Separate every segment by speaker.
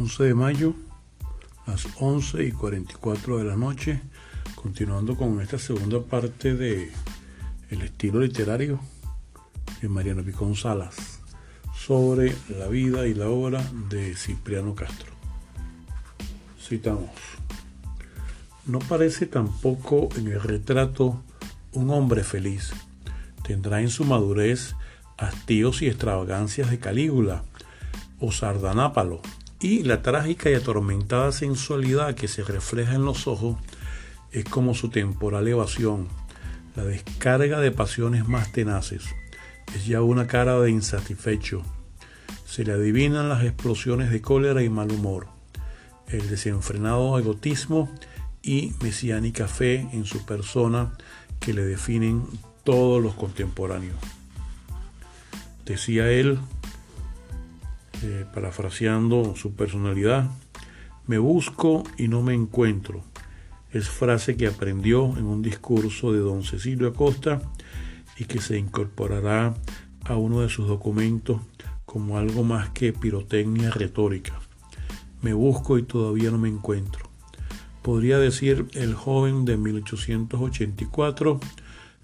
Speaker 1: 11 de mayo, las 11 y 44 de la noche, continuando con esta segunda parte de el estilo literario de Mariano Picón Salas sobre la vida y la obra de Cipriano Castro. Citamos. No parece tampoco en el retrato un hombre feliz. Tendrá en su madurez hastíos y extravagancias de Calígula o Sardanápalo, y la trágica y atormentada sensualidad que se refleja en los ojos es como su temporal evasión, la descarga de pasiones más tenaces. Es ya una cara de insatisfecho. Se le adivinan las explosiones de cólera y mal humor, el desenfrenado egotismo y mesiánica fe en su persona que le definen todos los contemporáneos. Decía él, eh, parafraseando su personalidad, me busco y no me encuentro. Es frase que aprendió en un discurso de don Cecilio Acosta y que se incorporará a uno de sus documentos como algo más que pirotecnia retórica. Me busco y todavía no me encuentro. Podría decir el joven de 1884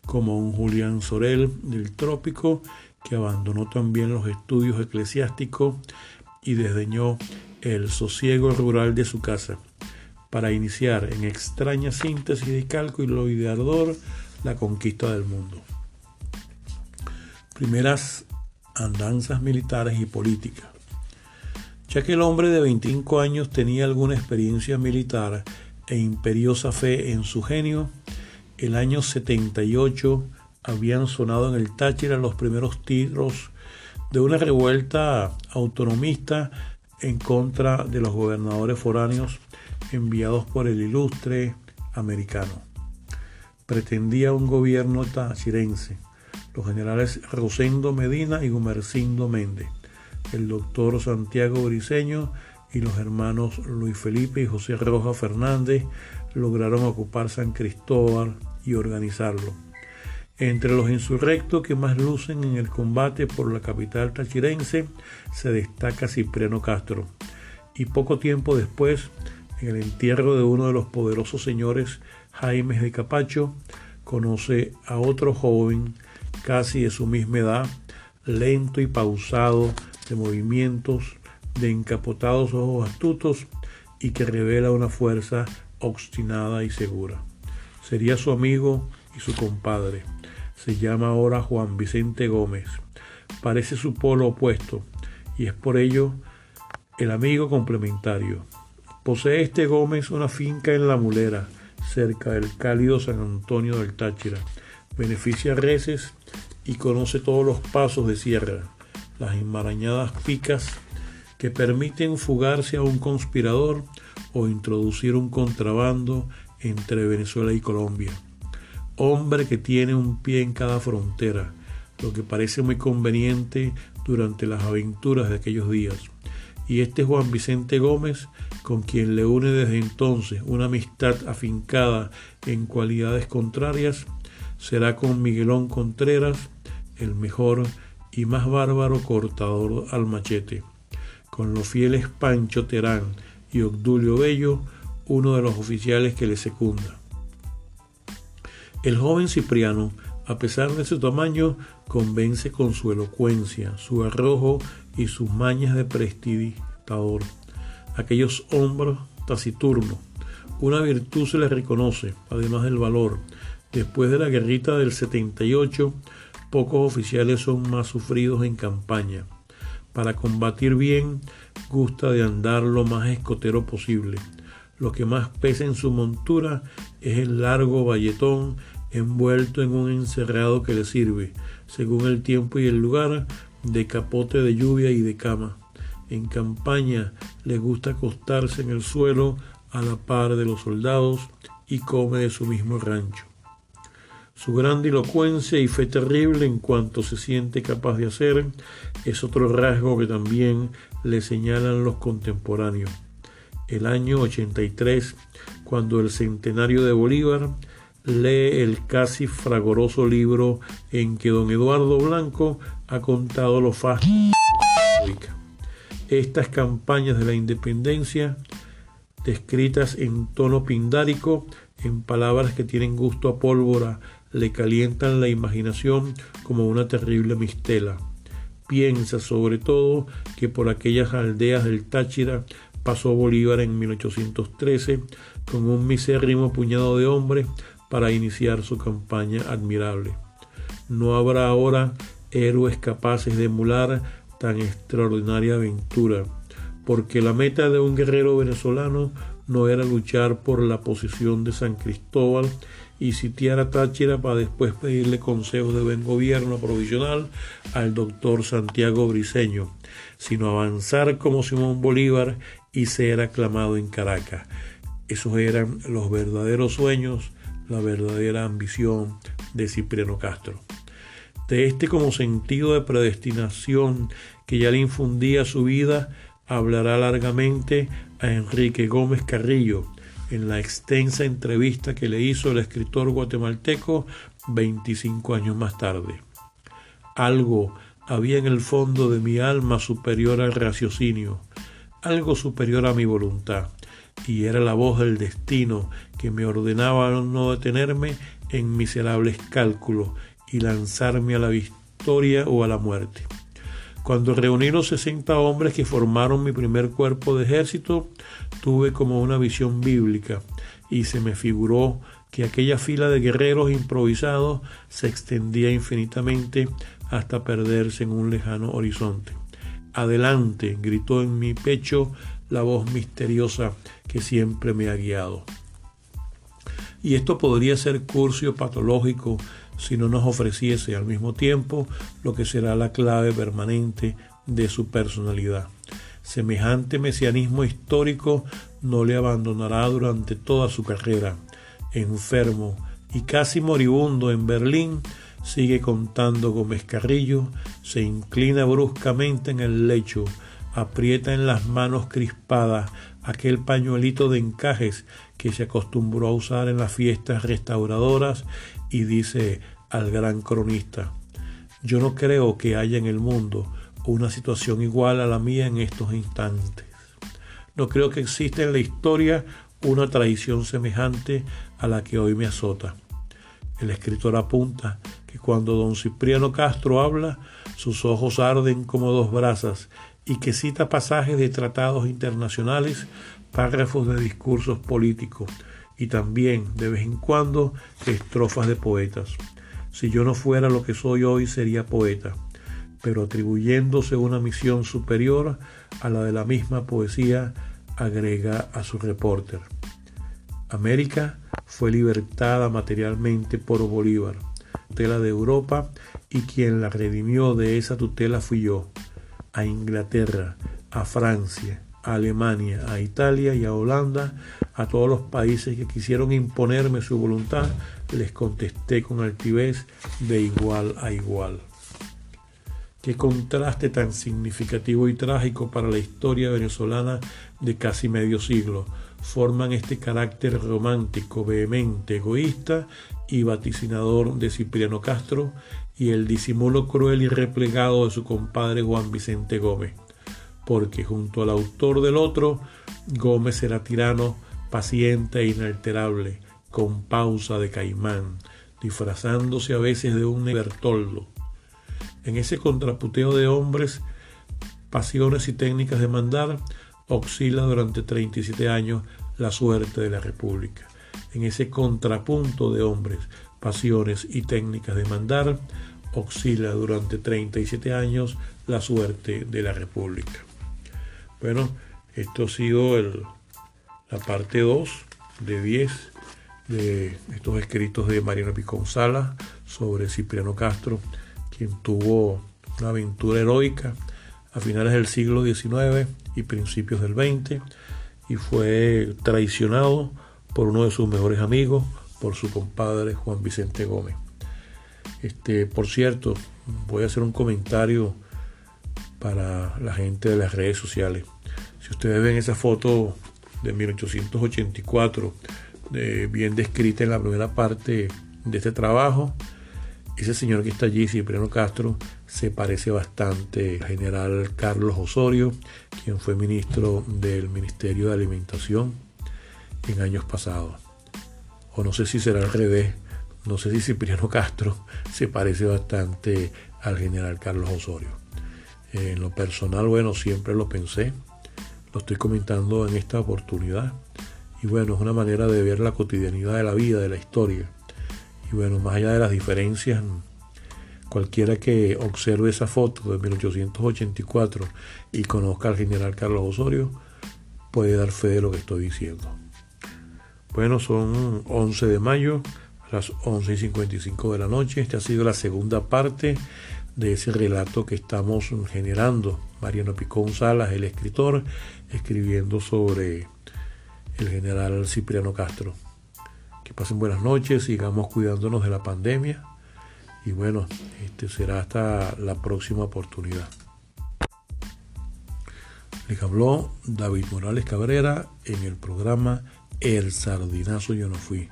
Speaker 1: como un Julián Sorel del trópico que abandonó también los estudios eclesiásticos y desdeñó el sosiego rural de su casa para iniciar en extraña síntesis de cálculo y de ardor la conquista del mundo. Primeras andanzas militares y políticas. Ya que el hombre de 25 años tenía alguna experiencia militar e imperiosa fe en su genio, el año 78 habían sonado en el Táchira los primeros tiros de una revuelta autonomista en contra de los gobernadores foráneos enviados por el ilustre americano. Pretendía un gobierno tachirense, los generales Rosendo Medina y Gumercindo Méndez, el doctor Santiago Briceño y los hermanos Luis Felipe y José Roja Fernández lograron ocupar San Cristóbal y organizarlo entre los insurrectos que más lucen en el combate por la capital tachirense se destaca Cipriano Castro. Y poco tiempo después, en el entierro de uno de los poderosos señores Jaimes de Capacho, conoce a otro joven casi de su misma edad, lento y pausado, de movimientos, de encapotados ojos astutos y que revela una fuerza obstinada y segura. Sería su amigo y su compadre se llama ahora Juan Vicente Gómez. Parece su polo opuesto y es por ello el amigo complementario. Posee este Gómez una finca en La Mulera, cerca del cálido San Antonio del Táchira. Beneficia reses y conoce todos los pasos de sierra, las enmarañadas picas que permiten fugarse a un conspirador o introducir un contrabando entre Venezuela y Colombia hombre que tiene un pie en cada frontera, lo que parece muy conveniente durante las aventuras de aquellos días. Y este Juan Vicente Gómez, con quien le une desde entonces una amistad afincada en cualidades contrarias, será con Miguelón Contreras el mejor y más bárbaro cortador al machete, con los fieles Pancho Terán y Obdulio Bello, uno de los oficiales que le secunda. El joven Cipriano, a pesar de su tamaño, convence con su elocuencia, su arrojo y sus mañas de prestidigitador. Aquellos hombros taciturnos. Una virtud se le reconoce, además del valor. Después de la guerrita del 78, pocos oficiales son más sufridos en campaña. Para combatir bien, gusta de andar lo más escotero posible. Lo que más pesa en su montura es el largo valletón envuelto en un encerrado que le sirve, según el tiempo y el lugar, de capote de lluvia y de cama. En campaña le gusta acostarse en el suelo a la par de los soldados y come de su mismo rancho. Su grandilocuencia y fe terrible en cuanto se siente capaz de hacer es otro rasgo que también le señalan los contemporáneos. El año 83, cuando el centenario de Bolívar lee el casi fragoroso libro en que don Eduardo Blanco ha contado los fastos estas campañas de la independencia, descritas en tono pindárico, en palabras que tienen gusto a pólvora, le calientan la imaginación como una terrible mistela. Piensa sobre todo que por aquellas aldeas del Táchira pasó Bolívar en 1813 con un misérrimo puñado de hombres para iniciar su campaña admirable. No habrá ahora héroes capaces de emular tan extraordinaria aventura, porque la meta de un guerrero venezolano no era luchar por la posición de San Cristóbal y sitiar a Táchira para después pedirle consejo de buen gobierno provisional al doctor Santiago Briceño, sino avanzar como Simón Bolívar y ser aclamado en Caracas. Esos eran los verdaderos sueños, la verdadera ambición de Cipriano Castro. De este como sentido de predestinación que ya le infundía su vida, hablará largamente a Enrique Gómez Carrillo en la extensa entrevista que le hizo el escritor guatemalteco 25 años más tarde. Algo había en el fondo de mi alma superior al raciocinio, algo superior a mi voluntad, y era la voz del destino que me ordenaba no detenerme en miserables cálculos y lanzarme a la victoria o a la muerte. Cuando reuní los 60 hombres que formaron mi primer cuerpo de ejército, tuve como una visión bíblica y se me figuró que aquella fila de guerreros improvisados se extendía infinitamente hasta perderse en un lejano horizonte. Adelante, gritó en mi pecho la voz misteriosa que siempre me ha guiado. Y esto podría ser curso patológico si no nos ofreciese al mismo tiempo lo que será la clave permanente de su personalidad. Semejante mesianismo histórico no le abandonará durante toda su carrera. Enfermo y casi moribundo en Berlín, sigue contando Gómez Carrillo, se inclina bruscamente en el lecho, aprieta en las manos crispadas aquel pañuelito de encajes que se acostumbró a usar en las fiestas restauradoras y dice al gran cronista, yo no creo que haya en el mundo una situación igual a la mía en estos instantes. No creo que exista en la historia una tradición semejante a la que hoy me azota. El escritor apunta que cuando don Cipriano Castro habla, sus ojos arden como dos brasas y que cita pasajes de tratados internacionales, párrafos de discursos políticos y también, de vez en cuando, estrofas de poetas. Si yo no fuera lo que soy hoy, sería poeta, pero atribuyéndose una misión superior a la de la misma poesía, agrega a su reporter. América fue libertada materialmente por Bolívar, tutela de Europa, y quien la redimió de esa tutela fui yo a Inglaterra, a Francia, a Alemania, a Italia y a Holanda, a todos los países que quisieron imponerme su voluntad, les contesté con altivez de igual a igual. Qué contraste tan significativo y trágico para la historia venezolana de casi medio siglo. Forman este carácter romántico, vehemente, egoísta y vaticinador de Cipriano Castro y el disimulo cruel y replegado de su compadre Juan Vicente Gómez, porque junto al autor del otro, Gómez era tirano, paciente e inalterable, con pausa de caimán, disfrazándose a veces de un Bertoldo. En ese contraputeo de hombres, pasiones y técnicas de mandar, oscila durante 37 años la suerte de la República. En ese contrapunto de hombres, pasiones y técnicas de mandar, oscila durante 37 años la suerte de la República. Bueno, esto ha sido la parte 2 de 10 de estos escritos de Mariano Piconzala sobre Cipriano Castro, quien tuvo una aventura heroica a finales del siglo XIX y principios del XX y fue traicionado por uno de sus mejores amigos, por su compadre Juan Vicente Gómez. Este, por cierto, voy a hacer un comentario para la gente de las redes sociales. Si ustedes ven esa foto de 1884, bien descrita en la primera parte de este trabajo, Ese señor que está allí, Cipriano Castro, se parece bastante al general Carlos Osorio, quien fue ministro del Ministerio de Alimentación en años pasados. O no sé si será al revés, no sé si Cipriano Castro se parece bastante al general Carlos Osorio. En lo personal, bueno, siempre lo pensé, lo estoy comentando en esta oportunidad. Y bueno, es una manera de ver la cotidianidad de la vida, de la historia. Y bueno, más allá de las diferencias, cualquiera que observe esa foto de 1884 y conozca al general Carlos Osorio, puede dar fe de lo que estoy diciendo. Bueno, son 11 de mayo, a las 11 y 55 de la noche. Esta ha sido la segunda parte de ese relato que estamos generando. Mariano Picón Salas, el escritor, escribiendo sobre el general Cipriano Castro. Que pasen buenas noches, sigamos cuidándonos de la pandemia y bueno, este será hasta la próxima oportunidad. Les habló David Morales Cabrera en el programa El Sardinazo Yo No Fui,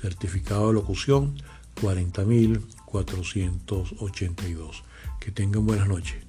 Speaker 1: certificado de locución 40.482. Que tengan buenas noches.